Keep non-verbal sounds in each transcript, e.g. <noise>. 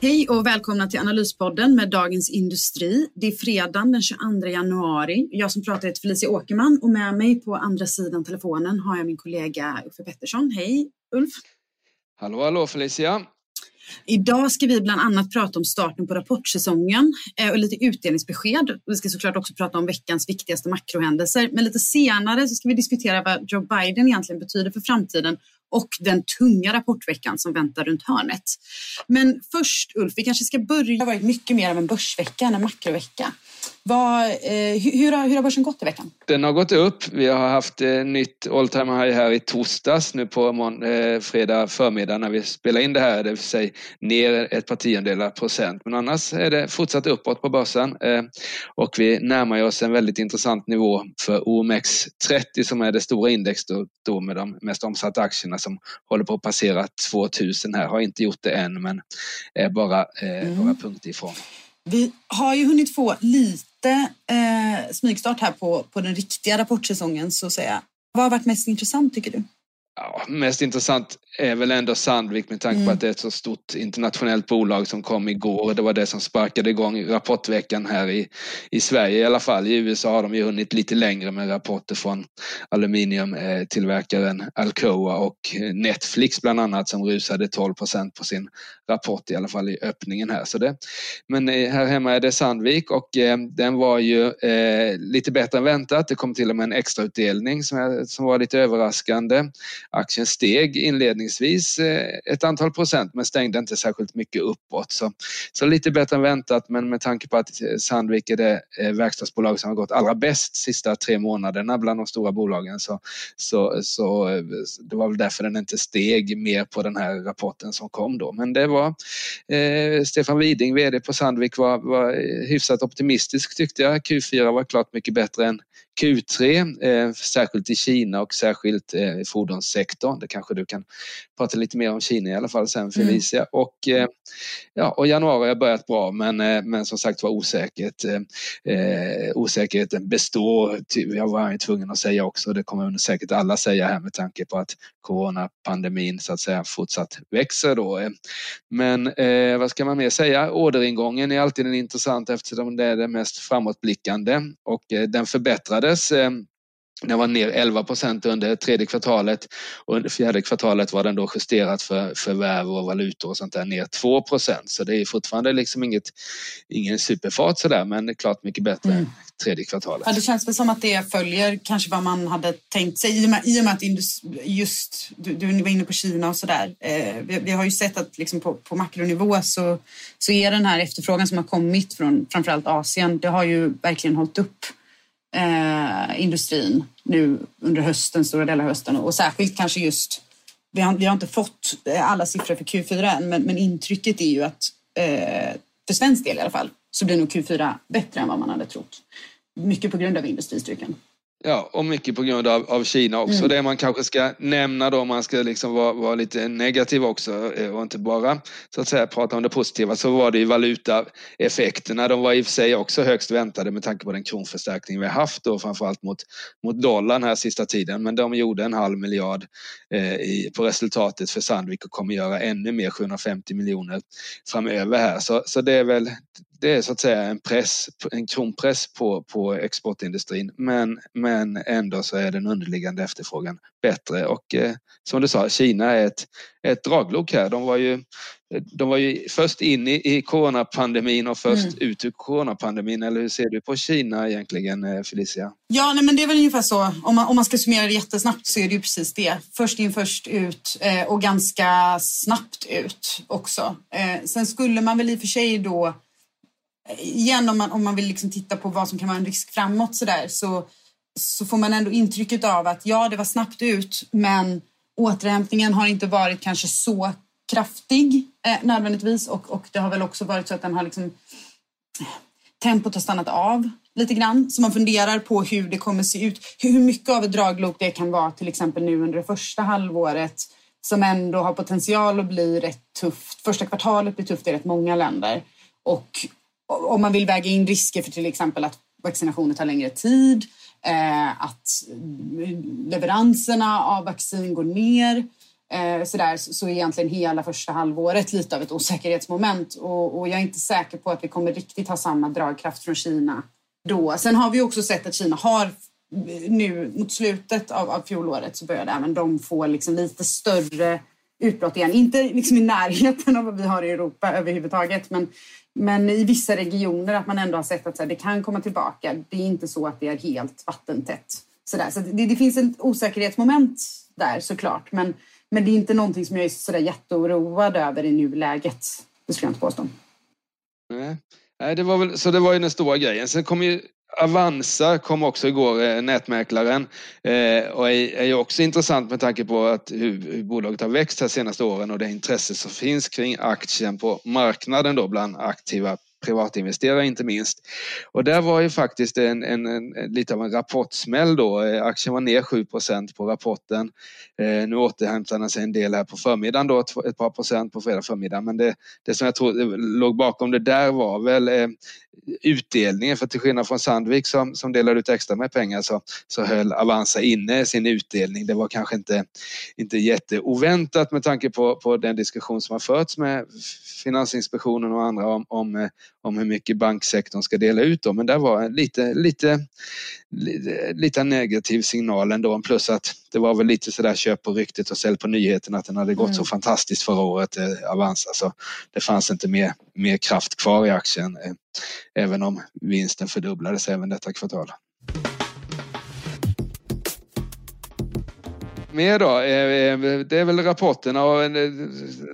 Hej och välkomna till Analyspodden med Dagens Industri. Det är fredagen den 22 januari. Jag som pratar heter Felicia Åkerman och med mig på andra sidan telefonen har jag min kollega Uffe Pettersson. Hej Ulf! Hallå, hallå Felicia! Idag ska vi bland annat prata om starten på rapportsäsongen eh, och lite utdelningsbesked. Vi ska såklart också prata om veckans viktigaste makrohändelser. Men lite senare så ska vi diskutera vad Joe Biden egentligen betyder för framtiden och den tunga rapportveckan som väntar runt hörnet. Men först Ulf, vi kanske ska börja. Det har varit mycket mer av en börsvecka än en makrovecka. Vad, eh, hur, har, hur har börsen gått i veckan? Den har gått upp. Vi har haft eh, nytt all time high här i torsdags nu på mån, eh, fredag förmiddag när vi spelar in det här. Det vill säga ner ett par tiondelar procent. Men annars är det fortsatt uppåt på börsen. Och vi närmar oss en väldigt intressant nivå för OMX30 som är det stora index då, då med de mest omsatta aktierna som håller på att passera 2000 här. Har inte gjort det än men är bara mm. några punkter ifrån. Vi har ju hunnit få lite eh, smygstart här på, på den riktiga rapportsäsongen så att säga. Vad har varit mest intressant tycker du? Ja, mest intressant är väl ändå Sandvik med tanke på mm. att det är ett så stort internationellt bolag som kom igår. Det var det som sparkade igång rapportveckan här i, i Sverige i alla fall. I USA har de ju hunnit lite längre med rapporter från aluminiumtillverkaren Alcoa och Netflix bland annat som rusade 12 procent på sin rapport i alla fall i öppningen här. Så det, men här hemma är det Sandvik och eh, den var ju eh, lite bättre än väntat. Det kom till och med en extrautdelning som, är, som var lite överraskande. Aktien steg inledningsvis eh, ett antal procent men stängde inte särskilt mycket uppåt. Så, så lite bättre än väntat men med tanke på att eh, Sandvik är det eh, verkstadsbolag som har gått allra bäst sista tre månaderna bland de stora bolagen så, så, så det var väl därför den inte steg mer på den här rapporten som kom då. Men det var eh, Stefan Widing, VD på Sandvik var, var hyfsat optimistisk tyckte jag. Q4 var klart mycket bättre än Q3, eh, särskilt i Kina och särskilt eh, i fordonssektorn. Det kanske du kan prata lite mer om Kina i alla fall sen Felicia. Mm. Och, eh, ja, och januari har börjat bra men, men som sagt var osäkerhet, eh, osäkerheten består. Jag var ju tvungen att säga också, det kommer säkert alla säga här med tanke på att coronapandemin så att säga fortsatt växer då. Men eh, vad ska man mer säga? Orderingången är alltid en intressant eftersom det är det mest framåtblickande och eh, den förbättrades eh, den var ner 11 procent under tredje kvartalet och under fjärde kvartalet var den då justerat för förvärv och valutor och sånt där ner 2 procent. Så det är fortfarande liksom inget, ingen superfart sådär men det är klart mycket bättre mm. än tredje kvartalet. Ja, det känns väl som att det följer kanske vad man hade tänkt sig i och med, i och med att just du, du var inne på Kina och sådär. Eh, vi, vi, har ju sett att liksom på, på makronivå så, så är den här efterfrågan som har kommit från framförallt Asien, det har ju verkligen hållit upp eh, industrin nu under hösten, stora delar av hösten och särskilt kanske just vi har, vi har inte fått eh, alla siffror för Q4 än, men, men intrycket är ju att eh, för svensk del i alla fall så blir nog Q4 bättre än vad man hade trott. Mycket på grund av industristyrkan. Ja, och mycket på grund av, av Kina också. Mm. Det man kanske ska nämna då, om man ska liksom vara, vara, lite negativ också eh, och inte bara så att säga prata om det positiva, så var det ju valutaeffekterna. De var i och för sig också högst väntade med tanke på den kronförstärkning vi har haft då, framförallt mot, mot dollarn här sista tiden. Men de gjorde en halv miljard eh, i, på resultatet för Sandvik och kommer göra ännu mer, 750 miljoner framöver här. Så, så det är väl det är så att säga en press, en kronpress på, på exportindustrin. Men, men ändå så är den underliggande efterfrågan bättre och eh, som du sa, Kina är ett, ett draglok här. De var ju, de var ju först in i, i coronapandemin och först mm. ut ur coronapandemin. Eller hur ser du på Kina egentligen, eh, Felicia? Ja, nej, men det är väl ungefär så. Om man, om man ska summera det jättesnabbt så är det ju precis det. Först in, först ut eh, och ganska snabbt ut också. Eh, sen skulle man väl i och för sig då igen om man, om man vill liksom titta på vad som kan vara en risk framåt så, där, så, så får man ändå intrycket av att ja, det var snabbt ut men återhämtningen har inte varit kanske så kraftig eh, nödvändigtvis och, och det har väl också varit så att den har liksom eh, tempot har stannat av lite grann. Så man funderar på hur det kommer se ut. Hur mycket av ett draglok det kan vara till exempel nu under det första halvåret som ändå har potential att bli rätt tufft. Första kvartalet blir tufft i rätt många länder. Och om man vill väga in risker för till exempel att vaccinationer tar längre tid, eh, att leveranserna av vaccin går ner, eh, så, där, så är egentligen hela första halvåret lite av ett osäkerhetsmoment. Och, och jag är inte säker på att vi kommer riktigt ha samma dragkraft från Kina då. Sen har vi också sett att Kina har eh, nu mot slutet av, av fjolåret så började även de få liksom lite större utbrott igen. Inte liksom i närheten av vad vi har i Europa överhuvudtaget men men i vissa regioner att man ändå har sett att så här, det kan komma tillbaka. Det är inte så att det är helt vattentätt. Så, där. så det, det finns ett osäkerhetsmoment där såklart. Men, men det är inte någonting som jag är så där jätteoroad över i nuläget. Det skulle jag inte påstå. Nej, det var väl, så det var ju den stora grejen. Sen kom ju Avanza kom också igår, eh, nätmäklaren, eh, och är ju också intressant med tanke på att hur bolaget har växt här senaste åren och det intresse som finns kring aktien på marknaden då bland aktiva privatinvesterare inte minst. Och där var ju faktiskt en, en, en, lite av en rapportsmäll då. Eh, aktien var ner 7% på rapporten. Eh, nu återhämtar den sig en del här på förmiddagen då, ett par procent på fredag förmiddag. Men det, det som jag tror låg bakom det där var väl eh, utdelningen. För till skillnad från Sandvik som, som delade ut extra med pengar så, så höll Avanza inne sin utdelning. Det var kanske inte, inte jätteoväntat med tanke på, på den diskussion som har förts med Finansinspektionen och andra om, om, om hur mycket banksektorn ska dela ut. Då. Men det var lite, lite, lite, lite negativ signal ändå. Plus att det var väl lite sådär köp på ryktet och sälj på nyheten att den hade gått mm. så fantastiskt förra året, eh, Avanza. Så det fanns inte mer, mer kraft kvar i aktien. Även om vinsten fördubblades även detta kvartal. Mer då? Eh, eh, det är väl rapporterna och eh,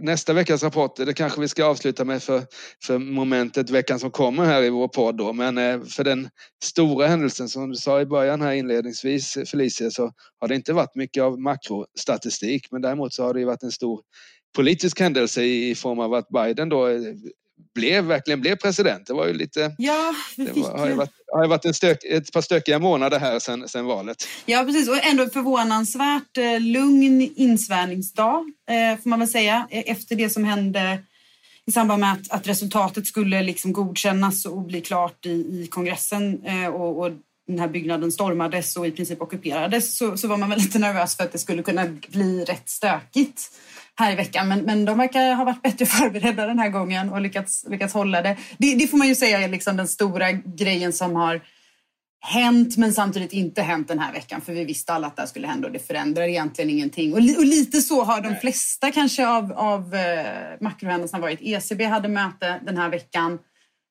nästa veckas rapporter, det kanske vi ska avsluta med för, för momentet veckan som kommer här i vår podd då. Men för den stora händelsen som du sa i början här inledningsvis Felicia så har det inte varit mycket av makrostatistik men däremot så har det varit en stor politisk händelse i form av att Biden då blev, verkligen blev president. Det var ju lite... Ja, det, det var, har ju varit, har varit stök, ett par stökiga månader här sen, sen valet. Ja, precis. Och ändå förvånansvärt eh, lugn insvärningsdag, eh, får man väl säga, e-, efter det som hände i samband med att, att resultatet skulle liksom godkännas och bli klart i, i kongressen eh, och, och den här byggnaden stormades och i princip ockuperades så, så var man väl lite nervös för att det skulle kunna bli rätt stökigt här i veckan. Men, men de verkar ha varit bättre <laughs> förberedda den här gången och lyckats, lyckats hålla det. det. det får man ju säga är liksom den stora grejen som har hänt men samtidigt inte hänt den här veckan för vi visste alla att det skulle hända och det förändrar egentligen ingenting. Och, och lite så har de flesta kanske av, av eh, makrohändelserna varit. ECB hade möte den här veckan,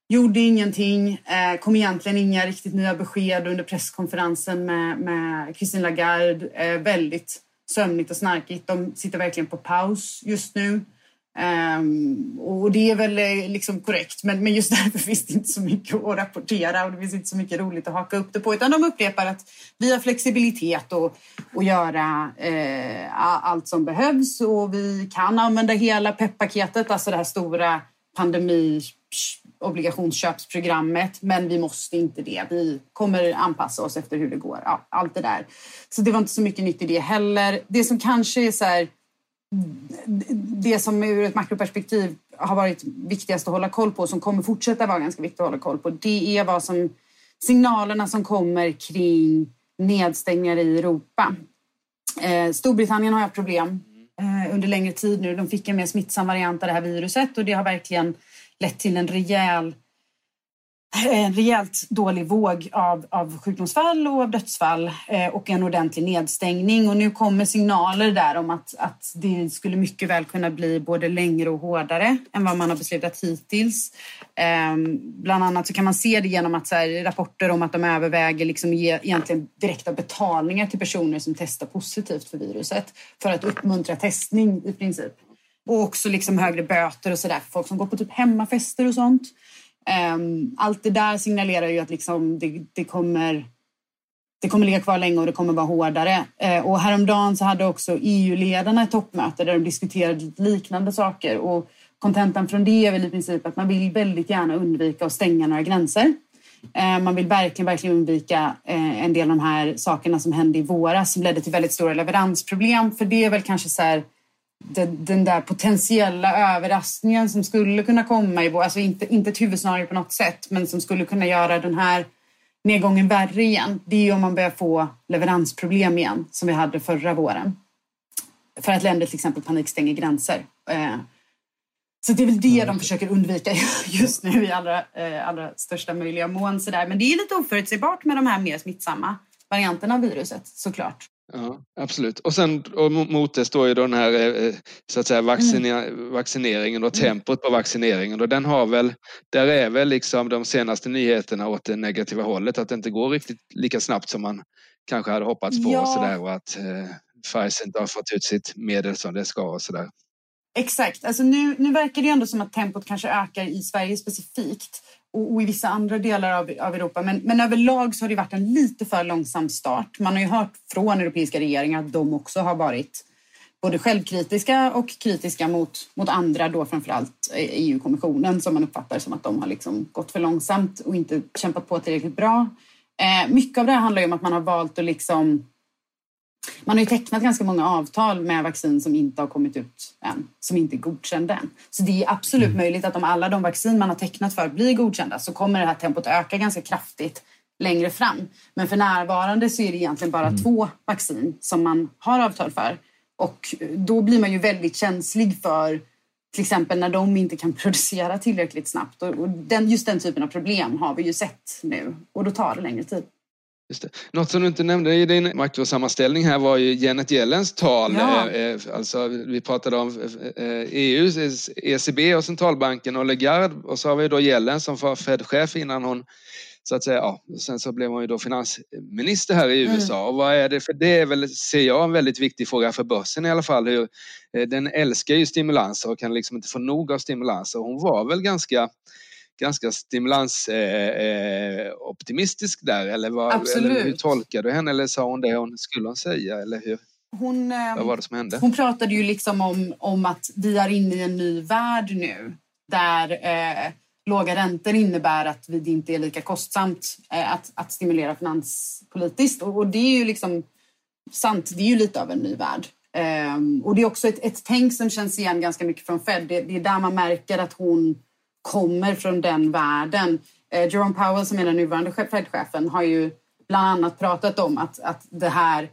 gjorde ingenting, eh, kom egentligen inga riktigt nya besked under presskonferensen med, med Christine Lagarde. Eh, väldigt sömnigt och snarkigt. De sitter verkligen på paus just nu. Um, och det är väl eh, liksom korrekt, men, men just <laughs> därför finns det inte så mycket att rapportera och det finns inte så mycket roligt att haka upp det på. Utan de upprepar att vi har flexibilitet och, och göra eh, allt som behövs och vi kan använda hela peppaketet, alltså det här stora pandemi obligationsköpsprogrammet, men vi måste inte det. Vi kommer anpassa oss efter hur det går. Ja, allt det där. Så det var inte så mycket nytt i det heller. Det som kanske är så här, det som ur ett makroperspektiv har varit viktigast att hålla koll på, som kommer fortsätta vara ganska viktigt att hålla koll på, det är vad som signalerna som kommer kring nedstängningar i Europa. Eh, Storbritannien har haft problem eh, under längre tid nu. De fick en mer smittsam variant av det här viruset och det har verkligen lett till en rejäl eh, en rejält dålig våg av, av sjukdomsfall och av dödsfall eh, och en ordentlig nedstängning. Och nu kommer signaler där om att, att det skulle mycket väl kunna bli både längre och hårdare än vad man har beslutat hittills. Eh, bland annat så kan man se det genom att så här, rapporter om att de överväger liksom ge egentligen direkta betalningar till personer som testar positivt för viruset för att uppmuntra testning i princip. Och också liksom högre böter och sådär för folk som går på typ hemmafester och sånt. Um, allt det där signalerar ju att liksom det, det, kommer det kommer ligga kvar länge och det kommer vara hårdare. Eh, och häromdagen så hade också EU-ledarna ett toppmöte där de diskuterade liknande saker. Och kontentan från det är väl i princip att man vill väldigt gärna undvika att stänga några gränser. Eh, man vill verkligen, verkligen undvika eh, en del av de här sakerna som hände i våras som ledde till väldigt stora leveransproblem. För det är väl kanske så här den, den där potentiella överraskningen som skulle kunna komma i vår, alltså inte, inte ett huvudscenario på något sätt, men som skulle kunna göra den här nedgången värre igen. Det är om man börjar få leveransproblem igen som vi hade förra våren. För att länder till exempel panikstänger gränser. Eh, så det är väl det de försöker undvika <laughs> just nu i allra, eh, allra största möjliga mån. Men det är lite oförutsägbart med de här mer smittsamma varianterna av viruset såklart. Ja, absolut. Och sen och mot det står ju då den här eh, eh, så att säga vacciner, vaccineringen och mm. tempot på vaccineringen och den har väl, där är väl liksom de senaste nyheterna åt det negativa hållet att det inte går riktigt lika snabbt som man kanske hade hoppats på ja. och sådär och att eh, Pfizer inte har fått ut sitt medel som det ska och sådär. Exakt, alltså nu, nu verkar det ändå som att tempot kanske ökar i Sverige specifikt och, i vissa andra delar av, av Europa. Men, men överlag så har det varit en lite för långsam start. Man har ju hört från europeiska regeringar att de också har varit både självkritiska och kritiska mot, mot andra, då framförallt EU-kommissionen som man uppfattar som att de har liksom gått för långsamt och inte kämpat på tillräckligt bra. Eh, mycket av det här handlar ju om att man har valt att liksom man har ju tecknat ganska många avtal med vaccin som inte har kommit ut än, som inte är godkända än. Så det är absolut mm. möjligt att om alla de vaccin man har tecknat för blir godkända så kommer det här tempot öka ganska kraftigt längre fram. Men för närvarande så är det egentligen bara mm. två vaccin som man har avtal för. Och då blir man ju väldigt känslig för till exempel när de inte kan <laughs> producera tillräckligt snabbt. Och den, just den typen av problem har vi ju sett nu och då tar det längre tid. Något som du inte nämnde i din makrosammanställning här var ju Janet Yellens tal. Ja. Eh, eh, alltså, vi pratade om EU, eh, ECB och centralbanken och Lagarde och så har vi då Yellen som var Fed-chef innan hon så att säga, ja, sen så blev hon ju då finansminister här i. USA. Mm. Och vad är det? För det är väl, ser jag, en väldigt viktig fråga för börsen i alla fall. Hur, den älskar ju stimulanser och kan liksom inte få nog av stimulanser. Hon var väl ganska ganska stimulansoptimistisk eh, där eller, vad, eller hur tolkar du henne eller sa hon det hon skulle hon säga eller hur? Hon, eh, vad var det som hände? Hon pratade ju liksom om, om att vi är inne i en ny värld nu där eh, låga räntor innebär att det inte är lika kostsamt eh, att, att stimulera finanspolitiskt och, och, det är ju liksom sant, det är ju lite av en ny värld. Um, och det är också ett, ett tänk som känns igen ganska mycket från Fed. Det, det är där man märker att hon kommer från den världen. Eh, Jerome Powell som är den nuvarande Fed-chefen har ju bland annat pratat om att, att det här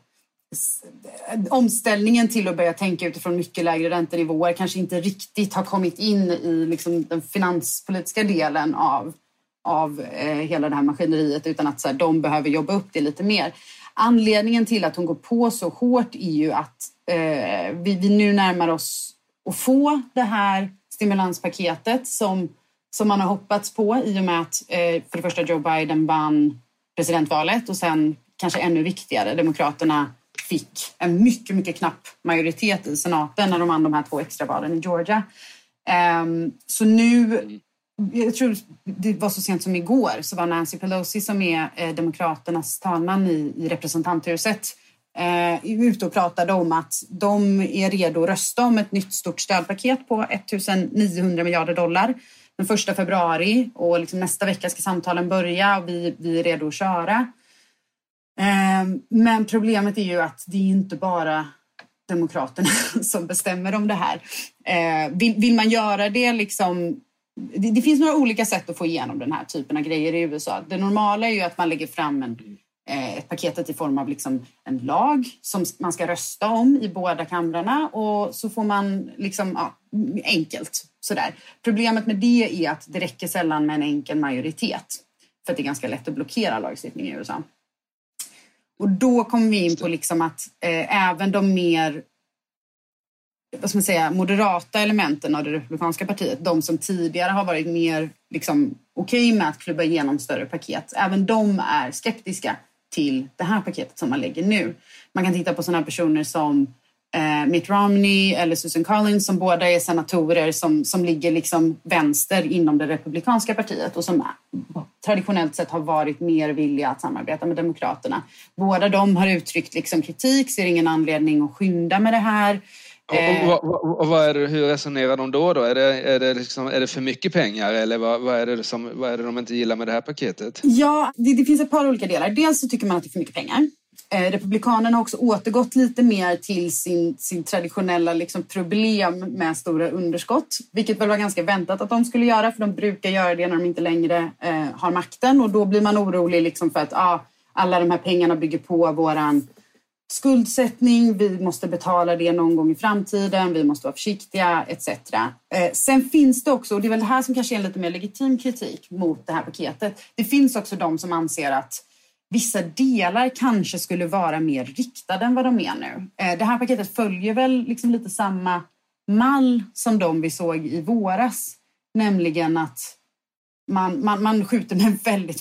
omställningen till att börja tänka utifrån mycket lägre räntenivåer kanske inte riktigt har kommit in i liksom den finanspolitiska delen av, av eh, hela det här maskineriet utan att så här, de behöver jobba upp det lite mer. Anledningen till att hon går på så hårt är ju att eh, vi, vi nu närmar oss att få det här stimulanspaketet som som man har hoppats på i och med att eh, för det första Joe Biden vann presidentvalet och sen kanske ännu viktigare, Demokraterna fick en mycket, mycket knapp majoritet i senaten när de vann de här två extravalen i Georgia. Ehm, så nu, jag tror det var så sent som igår, så var Nancy Pelosi som är eh, Demokraternas talman i, i representanthuset eh, ute och pratade om att de är redo att rösta om ett nytt stort stödpaket på 1 900 miljarder dollar den första februari och liksom nästa vecka ska samtalen börja och vi, vi är redo att köra. Ehm, men problemet är ju att det är inte bara Demokraterna <laughs> som bestämmer om det här. Ehm, vill, vill man göra det liksom det, det, finns några olika sätt att få igenom den här typen av grejer i USA. Det normala är ju att man lägger fram en, ett paketet i form av liksom en lag som man ska rösta om i båda kamrarna och så får man liksom, ja, enkelt sådär. Problemet med det är att det räcker sällan med en enkel majoritet. för att det är ganska lätt att blockera lagstiftning i USA. Och då kommer vi in på liksom att eh, även de mer vad ska man säga, moderata elementen av det republikanska partiet, de som tidigare har varit mer liksom, okej okay med att klubba igenom större paket, även de är skeptiska till det här paketet som man lägger nu. Man kan titta på sådana personer som eh, Mitt Romney eller Susan Collins som båda är senatorer som, som ligger liksom vänster inom det republikanska partiet och som traditionellt sett har varit mer villiga att samarbeta med Demokraterna. Båda de har uttryckt liksom kritik, ser ingen anledning att skynda med det här. Och, och, eh. och, och vad är det, hur resonerar de då? då? Är, det, är, det liksom, är det för mycket pengar eller vad, vad, är det som, vad är det de inte gillar med det här paketet? Ja, det, det finns ett par olika delar. Dels så tycker man att det är för mycket pengar. Eh, Republikanerna har också återgått lite mer till sin, sin traditionella liksom, problem med stora underskott. Vilket väl var ganska väntat att de skulle göra för de brukar göra det när de inte längre eh, har makten och då blir man orolig liksom, för att ah, alla de här pengarna bygger på våran skuldsättning, vi måste betala det någon gång i framtiden, vi måste vara försiktiga etc. Eh, sen finns det också, och det är väl det här som kanske är en lite mer legitim kritik mot det här paketet. Det finns också de som anser att vissa delar kanske skulle vara mer riktade än vad de är nu. Eh, det här paketet följer väl liksom lite samma mall som de vi såg i våras, nämligen att man, man, man skjuter med väldigt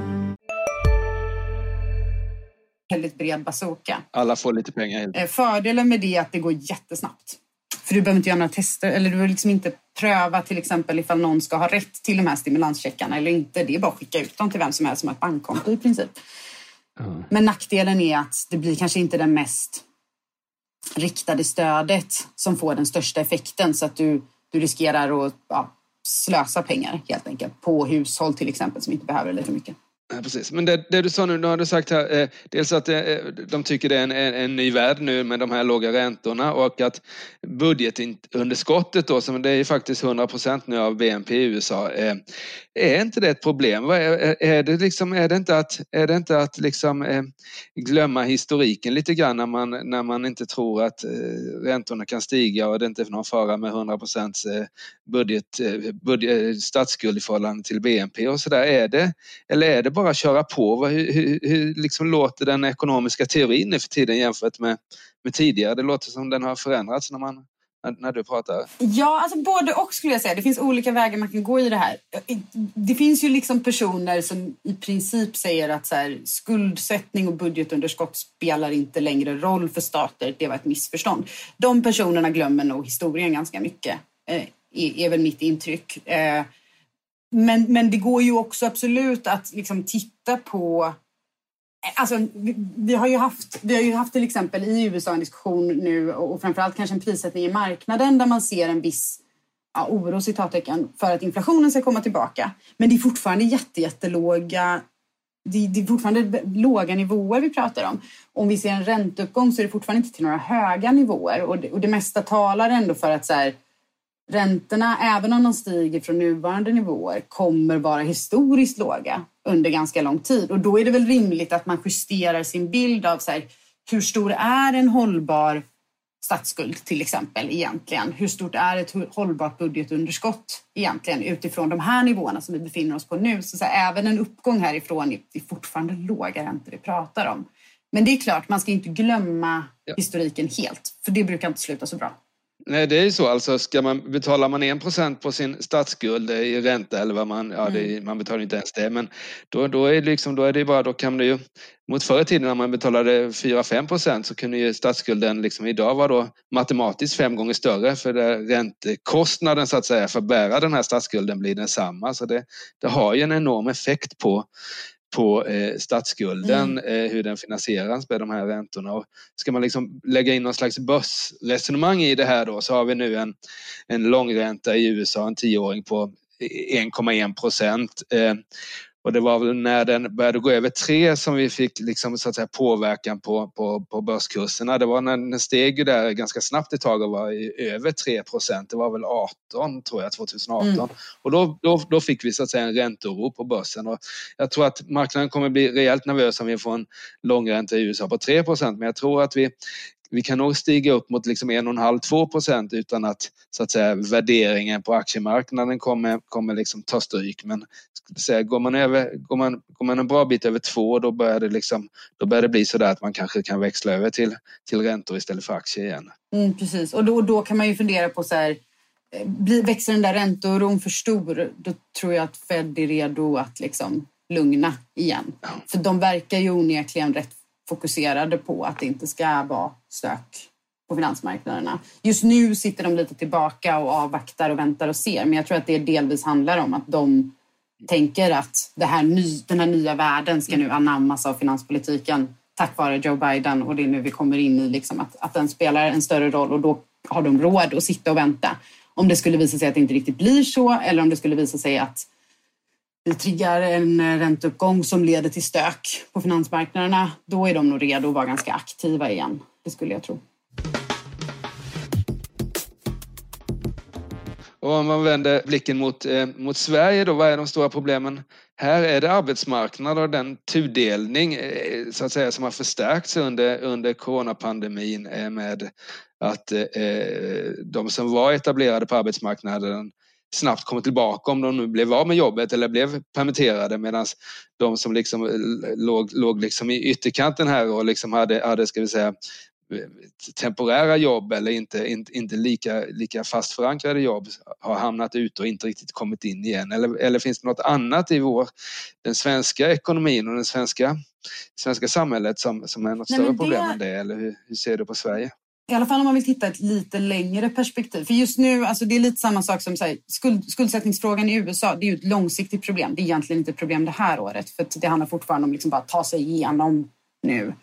bred bazooka. Alla får lite pengar. Eh, fördelen med det är att det går jättesnabbt. För du behöver inte göra några tester eller du behöver liksom inte pröva till exempel ifall någon ska ha rätt till de här stimulanscheckarna eller inte. Det är bara att skicka ut dem till vem som helst som har ett bankkonto i princip. Mm. Men nackdelen är att det blir kanske inte den mest riktade stödet som får den största effekten så att du, du riskerar att ja, slösa pengar helt enkelt på hushåll till exempel som inte behöver lika mycket. Ja, precis. Men det, det, du sa nu, nu har du sagt här, eh, dels att eh, de tycker det är en, en, en, ny värld nu med de här låga räntorna och att budgetunderskottet då, som det är faktiskt 100 procent nu av BNP i USA, eh, är inte det ett problem? Är, är, det, liksom, är det inte att, är det inte att liksom, eh, glömma historiken lite grann när man, när man inte tror att eh, räntorna kan stiga och det inte är någon fara med 100 procents eh, budget, eh, budget, eh, statsskuld i förhållande till BNP och sådär. Är det, eller är det bara köra på? Hur, hur, hur liksom låter den ekonomiska teorin nu för tiden jämfört med, med tidigare? Det låter som den har förändrats när man när, när, du pratar? Ja, alltså både och skulle jag säga. Det finns olika vägar man kan gå i det här. Det finns ju liksom personer som i princip säger att så här, skuldsättning och budgetunderskott spelar inte längre roll för stater. Det var ett missförstånd. De personerna glömmer nog historien ganska mycket, eh, är, är väl mitt intryck. Eh, men, men det går ju också absolut att liksom titta på Alltså, vi, vi, har ju haft, vi har ju haft till exempel i USA en diskussion nu och framförallt kanske en prissättning i marknaden där man ser en viss ja, oro citattecken för att inflationen ska komma tillbaka. Men det är fortfarande jätte, jättelåga det, det är fortfarande låga nivåer vi pratar om. Om vi ser en ränteuppgång så är det fortfarande inte till några höga nivåer och det, och det mesta talar ändå för att så här, räntorna, även om de stiger från nuvarande nivåer, kommer vara historiskt låga under ganska lång tid. Och då är det väl rimligt att man justerar sin bild av så här, hur stor är en hållbar statsskuld till exempel egentligen? Hur stort är ett hållbart budgetunderskott egentligen utifrån de här nivåerna som vi befinner oss på nu? Så, så här, även en uppgång härifrån är fortfarande låga räntor vi pratar om. Men det är klart, man ska inte glömma ja. historiken helt, för det brukar inte sluta så bra. Nej, det är ju så. Alltså, ska man, betalar man 1% på sin statsskuld i ränta eller vad man, ja, det, mm. man betalar inte ens det, men då, då, är liksom, då är det bara, då kan det ju, mot förr i tiden när man betalade 4-5% så kunde ju statsskulden liksom idag vara då matematiskt fem gånger större för det, räntekostnaden så att säga för att bära den här statsskulden blir densamma. Så det, det har ju en enorm effekt på på eh, statsskulden, mm. eh, hur den finansieras med de här räntorna. Och ska man liksom lägga in någon slags börsresonemang i det här då så har vi nu en, en långränta i USA, en tioåring på 1,1 procent. Eh, och det var väl när den började gå över tre som vi fick liksom, så att säga, påverkan på, på, på börskurserna. Det var när den steg där ganska snabbt ett tag och var i över 3 procent. Det var väl 18 tror jag, 2018. Mm. Och då, då, då fick vi så att säga en ränteoro på börsen. Och jag tror att marknaden kommer bli rejält nervös om vi får en långränta i USA på 3 procent. Men jag tror att vi vi kan nog stiga upp mot liksom 1,5-2 procent utan att, så att säga, värderingen på aktiemarknaden kommer, kommer liksom ta stryk. Men säga, går, man över, går, man, går man en bra bit över 2 då börjar det, liksom, då börjar det bli så där att man kanske kan växla över till, till räntor istället för aktier igen. Mm, precis, och då, då kan man ju fundera på så här, eh, blir, växer den där ränteoron för stor, då tror jag att Fed är redo att liksom lugna igen. För de verkar ju onekligen rätt fokuserade på att det inte ska vara stök på finansmarknaderna. Just nu sitter de lite tillbaka och avvaktar och väntar och ser. Men jag tror att det delvis handlar om att de tänker att det här ny, den här nya världen ska nu anammas av finanspolitiken tack vare Joe Biden och det är nu vi kommer in i liksom att, att den spelar en större roll och då har de råd att sitta och vänta. Om det skulle visa sig att det inte riktigt blir så eller om det skulle visa sig att vi triggar en eh, ränteuppgång som leder till stök på finansmarknaderna, då är de nog redo att vara ganska aktiva igen. Det skulle jag tro. Och om man vänder blicken mot, eh, mot Sverige då, vad är de stora problemen? Här är det arbetsmarknad och den tudelning eh, så att säga, som har förstärkts under, under coronapandemin eh, med att eh, de som var etablerade på arbetsmarknaden snabbt kommer tillbaka om de nu blev av med jobbet eller blev permitterade medan de som liksom låg, låg liksom i ytterkanten här och liksom hade, hade ska vi säga, temporära jobb eller inte, inte, inte lika, lika fast förankrade jobb har hamnat ute och inte riktigt kommit in igen? Eller, eller finns det något annat i vår, den svenska ekonomin och det svenska, svenska samhället som, som är något Nej, större det... problem än det? Eller hur, hur ser du på Sverige? I alla fall om man vill titta ett lite längre perspektiv. För just nu, alltså det är lite samma sak som här, skuld, skuldsättningsfrågan i USA. Det är ju ett långsiktigt problem. Det är egentligen inte ett problem det här året. För det handlar fortfarande om liksom bara att ta sig igenom nu.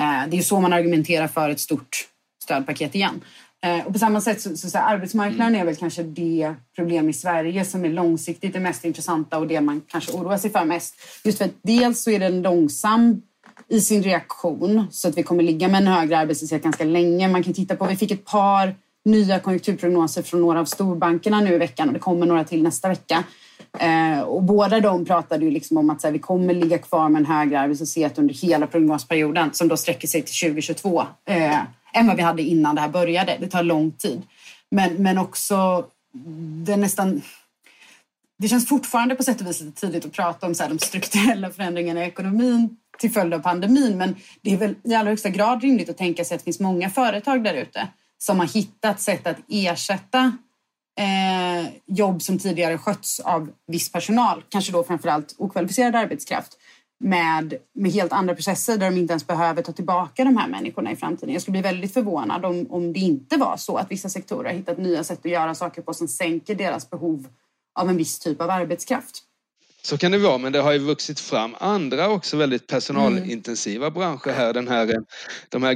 Eh, det är så man argumenterar för ett stort stödpaket igen. Eh, och på samma sätt så, så, så här, arbetsmarknaden är väl kanske det problem i Sverige som är långsiktigt det mest intressanta och det man kanske oroar sig för mest. Just för att dels så är det en långsam i sin reaktion så att vi kommer ligga med en högre arbetslöshet ganska länge. Man kan titta på, vi fick ett par nya konjunkturprognoser från några av storbankerna nu i veckan och det kommer några till nästa vecka. Eh, och båda de pratade ju liksom om att här, vi kommer ligga kvar med en högre arbetslöshet under hela prognosperioden som då sträcker sig till 2022 eh, än vad vi hade innan det här började. Det tar lång tid. Men, men också det nästan det känns fortfarande på sätt och vis lite tidigt att prata om så här, de strukturella förändringarna i ekonomin till följd av pandemin. Men det är väl i allra högsta grad rimligt att tänka sig att det finns många företag där ute som har hittat sätt att ersätta eh, jobb som tidigare skötts av viss personal, kanske då framförallt okvalificerad arbetskraft, med, med helt andra processer där de inte ens behöver ta tillbaka de här människorna i framtiden. Jag skulle bli väldigt förvånad om, om det inte var så att vissa sektorer har hittat nya sätt att göra saker på som sänker deras behov av en viss typ av arbetskraft. Så kan det vara, men det har ju vuxit fram andra också väldigt personalintensiva mm. branscher här. Den här, de här,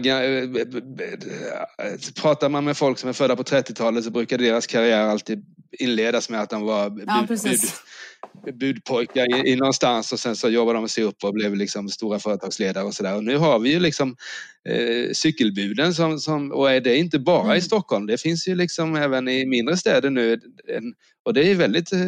pratar man med folk som är födda på 30-talet så brukar deras karriär alltid inledas med att de var bud, ja, bud, budpojkar i, i någonstans och sen så jobbade de sig upp och blev liksom stora företagsledare och sådär. Och nu har vi ju liksom eh, cykelbuden som, som, och är det inte bara mm. i Stockholm, det finns ju liksom även i mindre städer nu. En, och det är väldigt eh,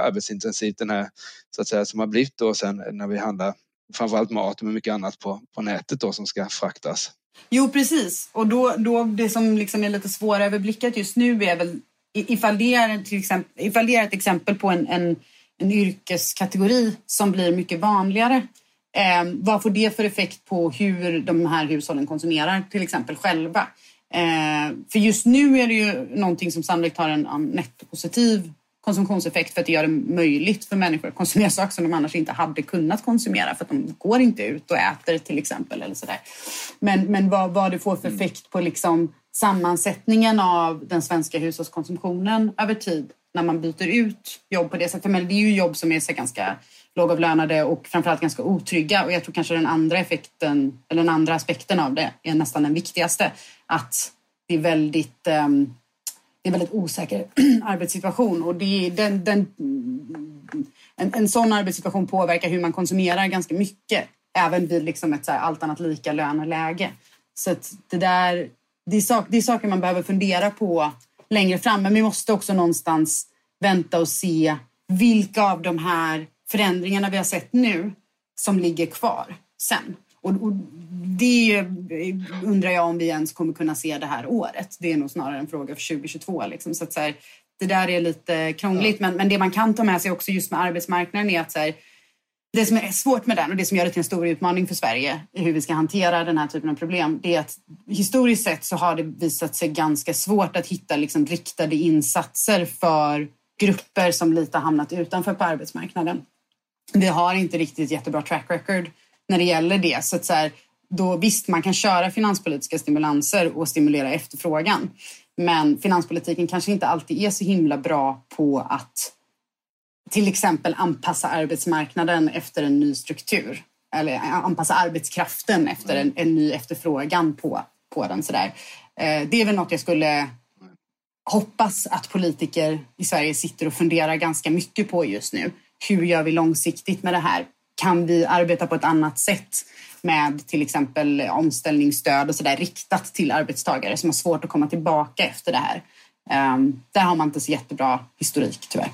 arbetsintensivt den här, så att säga, som har blivit då sen när vi handlar framförallt mat men mycket annat på, på nätet då som ska fraktas. Jo precis och då, då det som liksom är lite svårare överblickat just nu är väl ifall det är, till exempel, ifall det är ett exempel på en, en, en yrkeskategori som blir mycket vanligare eh, vad får det för effekt på hur de här hushållen konsumerar till exempel själva? Eh, för just nu är det ju någonting som sannolikt har en, en nettopositiv konsumtionseffekt för att det gör det möjligt för människor att konsumera saker som de annars inte hade kunnat konsumera för att de går inte ut och äter till exempel. eller sådär. Men, men vad, vad det får för mm. effekt på liksom sammansättningen av den svenska hushållskonsumtionen över tid när man byter ut jobb på det sättet. Men det är ju jobb som är så ganska lågavlönade och framförallt ganska otrygga. Och jag tror kanske den andra effekten, eller den andra aspekten av det är nästan den viktigaste. Att det är väldigt um, det är en väldigt osäker <clears throat> arbetssituation och det är den, den, en, en sån arbetssituation påverkar hur man konsumerar ganska mycket. Även vid liksom ett så allt annat lika löneläge. Så att det där, det är, sak, det är saker man behöver fundera på längre fram. Men vi måste också någonstans vänta och se vilka av de här förändringarna vi har sett nu som ligger kvar sen. Och, och det undrar jag om vi ens kommer kunna se det här året. Det är nog snarare en fråga för 2022. Liksom. Så att så här, det där är lite krångligt. Men, men det man kan ta med sig också just med arbetsmarknaden är att så här, det som är svårt med den och det som gör det till en stor utmaning för Sverige i hur vi ska hantera den här typen av problem, det är att historiskt sett så har det visat sig ganska svårt att hitta liksom riktade insatser för grupper som lite har hamnat utanför på arbetsmarknaden. Vi har inte riktigt jättebra track record när det gäller det. Så, att så här, då visst, man kan köra finanspolitiska stimulanser och stimulera efterfrågan. Men finanspolitiken kanske inte alltid är så himla bra på att till exempel anpassa arbetsmarknaden efter en ny struktur eller anpassa arbetskraften efter en, en ny efterfrågan på, på den. Sådär. Eh, det är väl något jag skulle hoppas att politiker i Sverige sitter och funderar ganska mycket på just nu. Hur gör vi långsiktigt med det här? Kan vi arbeta på ett annat sätt med till exempel omställningsstöd och sådär riktat till arbetstagare som har svårt att komma tillbaka efter det här? Um, där har man inte så jättebra historik tyvärr.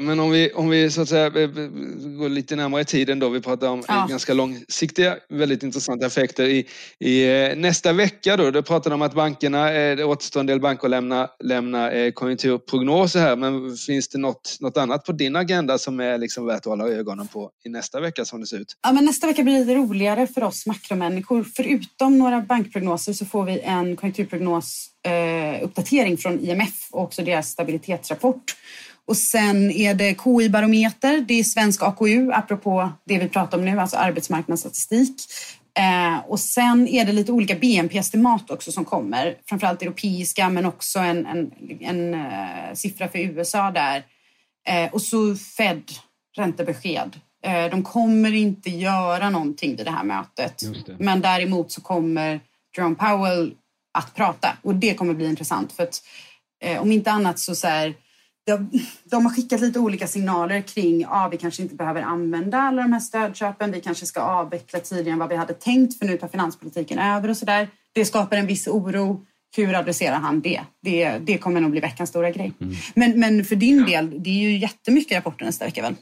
Men om vi, om vi så att säga går lite närmare i tiden då, vi pratar om ja. ganska långsiktiga, väldigt intressanta effekter. I, i eh, nästa vecka då, då pratar de om att bankerna, eh, det återstår en del banker att lämna, lämna eh, konjunkturprognoser här, men finns det något, något annat på din agenda som är liksom värt att hålla ögonen på i nästa vecka som det ser ut? Ja, men nästa vecka blir det roligare för oss makromänniskor. Förutom några bankprognoser så får vi en konjunkturprognos eh, uppdatering från IMF och också deras stabilitetsrapport och sen är det KI-barometer, det är svensk AKU, apropå det vi pratar om nu, alltså arbetsmarknadsstatistik. Eh, och sen är det lite olika BNP-estimat också som kommer, framförallt europeiska men också en, en, en uh, siffra för USA där. Eh, och så Fed, räntebesked. Eh, de kommer inte göra någonting vid det här mötet. Det. Men däremot så kommer Jerome Powell att prata och det kommer bli intressant för att eh, om inte annat så, så här, de, har skickat lite olika signaler kring att ah, vi kanske inte behöver använda alla de här stödköpen. Vi kanske ska avveckla tidigare än vad vi hade tänkt för nu tar finanspolitiken över och så där. Det skapar en viss oro. Hur adresserar han det? Det, det kommer nog bli veckans stora grej. Mm. Men, men för din del, det är ju jättemycket rapporter nästa vecka väl?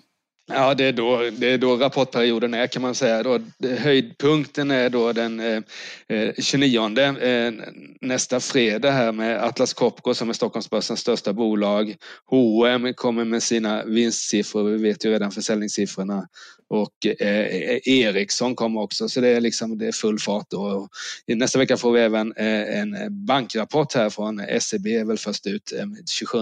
Ja, det är, då, det är då rapportperioden är kan man säga. Då, höjdpunkten är då den eh, eh 29 eh, nästa fredag här med Atlas Copco som är Stockholmsbörsens största bolag. H&M kommer med sina vinstsiffror, vi vet ju redan försäljningssiffrorna och eh, Ericsson kommer också så det är liksom det är full fart då. Nästa vecka får vi även eh, en bankrapport här från SEB är väl först ut eh, 27.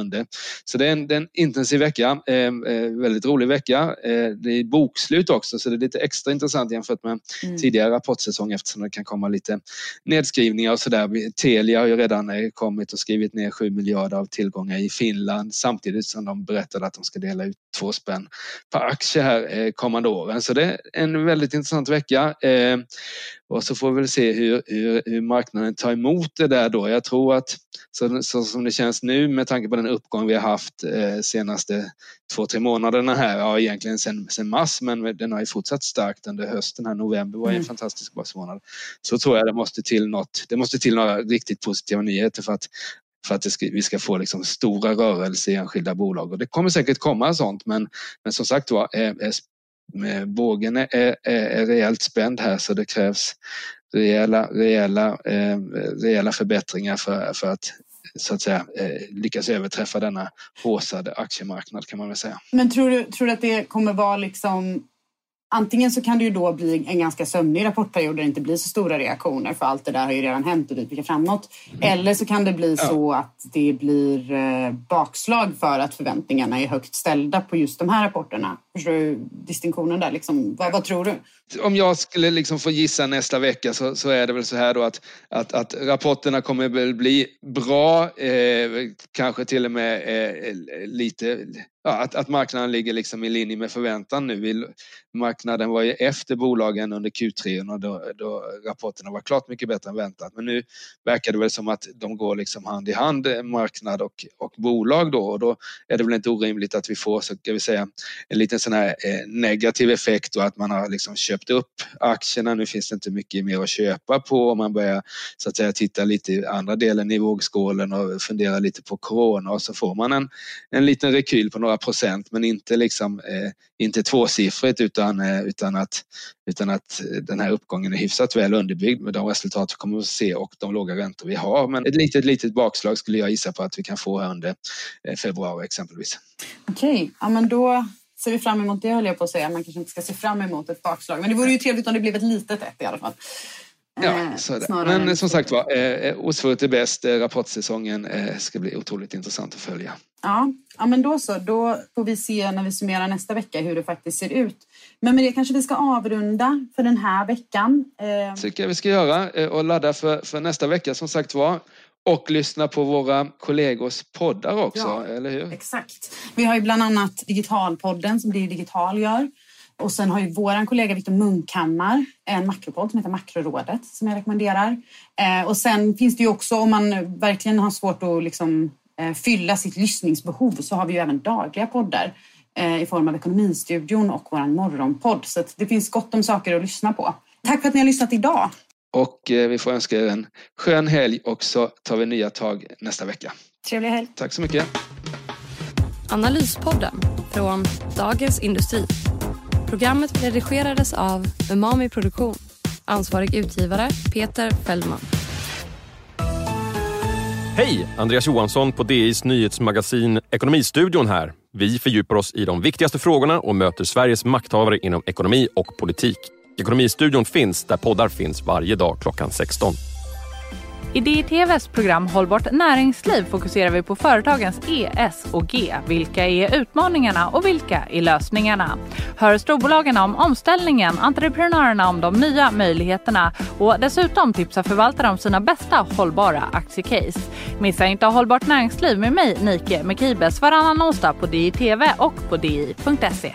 Så det är en, det är en intensiv vecka, eh, eh, väldigt rolig vecka. Eh, det är bokslut också så det är lite extra intressant jämfört med mm. tidigare rapportsäsong eftersom det kan komma lite nedskrivningar och sådär. Telia har ju redan kommit och skrivit ner 7 miljarder av tillgångar i Finland samtidigt som de berättade att de ska dela ut två spänn per aktie här kommande åren. Så det är en väldigt intressant vecka. Eh, och så får vi väl se hur, hur, hur, marknaden tar emot det där då. Jag tror att så, så, som det känns nu med tanke på den uppgång vi har haft eh, senaste två, tre månaderna här, ja egentligen sen, sen mars, men den har ju fortsatt starkt under hösten här. November var en mm. fantastisk börsmånad. Så tror jag det måste till något, det måste till några riktigt positiva nyheter för att för att ska, vi ska få liksom stora rörelser i enskilda bolag. Och det kommer säkert komma sånt men, men som sagt var, bågen är, är, är rejält spänd här så det krävs rejäla, rejäla, eh, rejäla förbättringar för, för att så att säga eh, lyckas överträffa denna håsade aktiemarknad kan man väl säga. Men tror du, tror du att det kommer vara liksom Antingen så kan det ju då bli en ganska sömnig rapportperiod där det inte blir så stora reaktioner för allt det där har ju redan hänt och vi blickar framåt. Mm. Eller så kan det bli ja. så att det blir eh, bakslag för att förväntningarna är högt ställda på just de här rapporterna Förstår du distinktionen där? Liksom, vad, vad tror du? Om jag skulle liksom få gissa nästa vecka så, så är det väl så här då att, att, att rapporterna kommer väl bli bra, eh, kanske till och med eh, lite ja, att, att marknaden ligger liksom i linje med förväntan nu. Marknaden var ju efter bolagen under Q3 och då, då rapporterna var klart mycket bättre än väntat. Men nu verkar det väl som att de går liksom hand i hand, eh, marknad och, och bolag då. Och då är det väl inte orimligt att vi får så ska vi säga, en liten sån här eh, negativ effekt och att man har liksom köpt upp aktierna. Nu finns det inte mycket mer att köpa på och man börjar så att säga titta lite i andra delen i vågskålen och fundera lite på corona och så får man en, en liten rekyl på några procent men inte liksom eh, inte tvåsiffrigt utan, eh, utan, att, utan att den här uppgången är hyfsat väl underbyggd med de resultat vi kommer att se och de låga räntor vi har. Men ett litet, litet bakslag skulle jag gissa på att vi kan få här under eh, februari exempelvis. Okej, okay. ja men då ser vi fram emot det höll jag på att säga. Man kanske inte ska se fram emot ett bakslag men det vore ju trevligt om det blev ett litet ett i alla fall. Ja, eh, så är det. Men som sagt var, eh, Osvuret är bäst. Rapportsäsongen ska bli otroligt intressant att följa. Ja, ja, men då så. Då får vi se när vi summerar nästa vecka hur det faktiskt ser ut. Men med det kanske vi ska avrunda för den här veckan. Eh... tycker jag vi ska göra eh, och ladda för, för nästa vecka som sagt var. Och lyssna på våra kollegors poddar också, ja, eller hur? Exakt. Vi har ju bland annat Digitalpodden som Blir Digital gör. Och sen har ju vår kollega Viktor Munkhammar en makropodd som heter Makrorådet som jag rekommenderar. Eh, och sen finns det ju också om man verkligen har svårt att liksom Eh, fylla sitt lyssningsbehov så har vi ju även dagliga poddar eh, i form av Ekonomistudion och vår morgonpodd. Så det finns gott om saker att lyssna på. Tack för att ni har lyssnat idag. Och eh, vi får önska er en skön helg och så tar vi nya tag nästa vecka. Trevlig helg. Tack så mycket. Analyspodden från Dagens Industri. Programmet redigerades av Umami Produktion. Ansvarig utgivare Peter Fellman. Hej! Andreas Johansson på DIs nyhetsmagasin Ekonomistudion här. Vi fördjupar oss i de viktigaste frågorna och möter Sveriges makthavare inom ekonomi och politik. Ekonomistudion finns där poddar finns varje dag klockan 16. I DITVs program Hållbart näringsliv fokuserar vi på företagens E, S och G. Vilka är utmaningarna och vilka är lösningarna? Hör storbolagen om omställningen, entreprenörerna om de nya möjligheterna och dessutom tipsar förvaltare om sina bästa hållbara aktiecase. Missa inte Hållbart näringsliv med mig, Nike Mekibes, varannan onsdag på DITV och på di.se.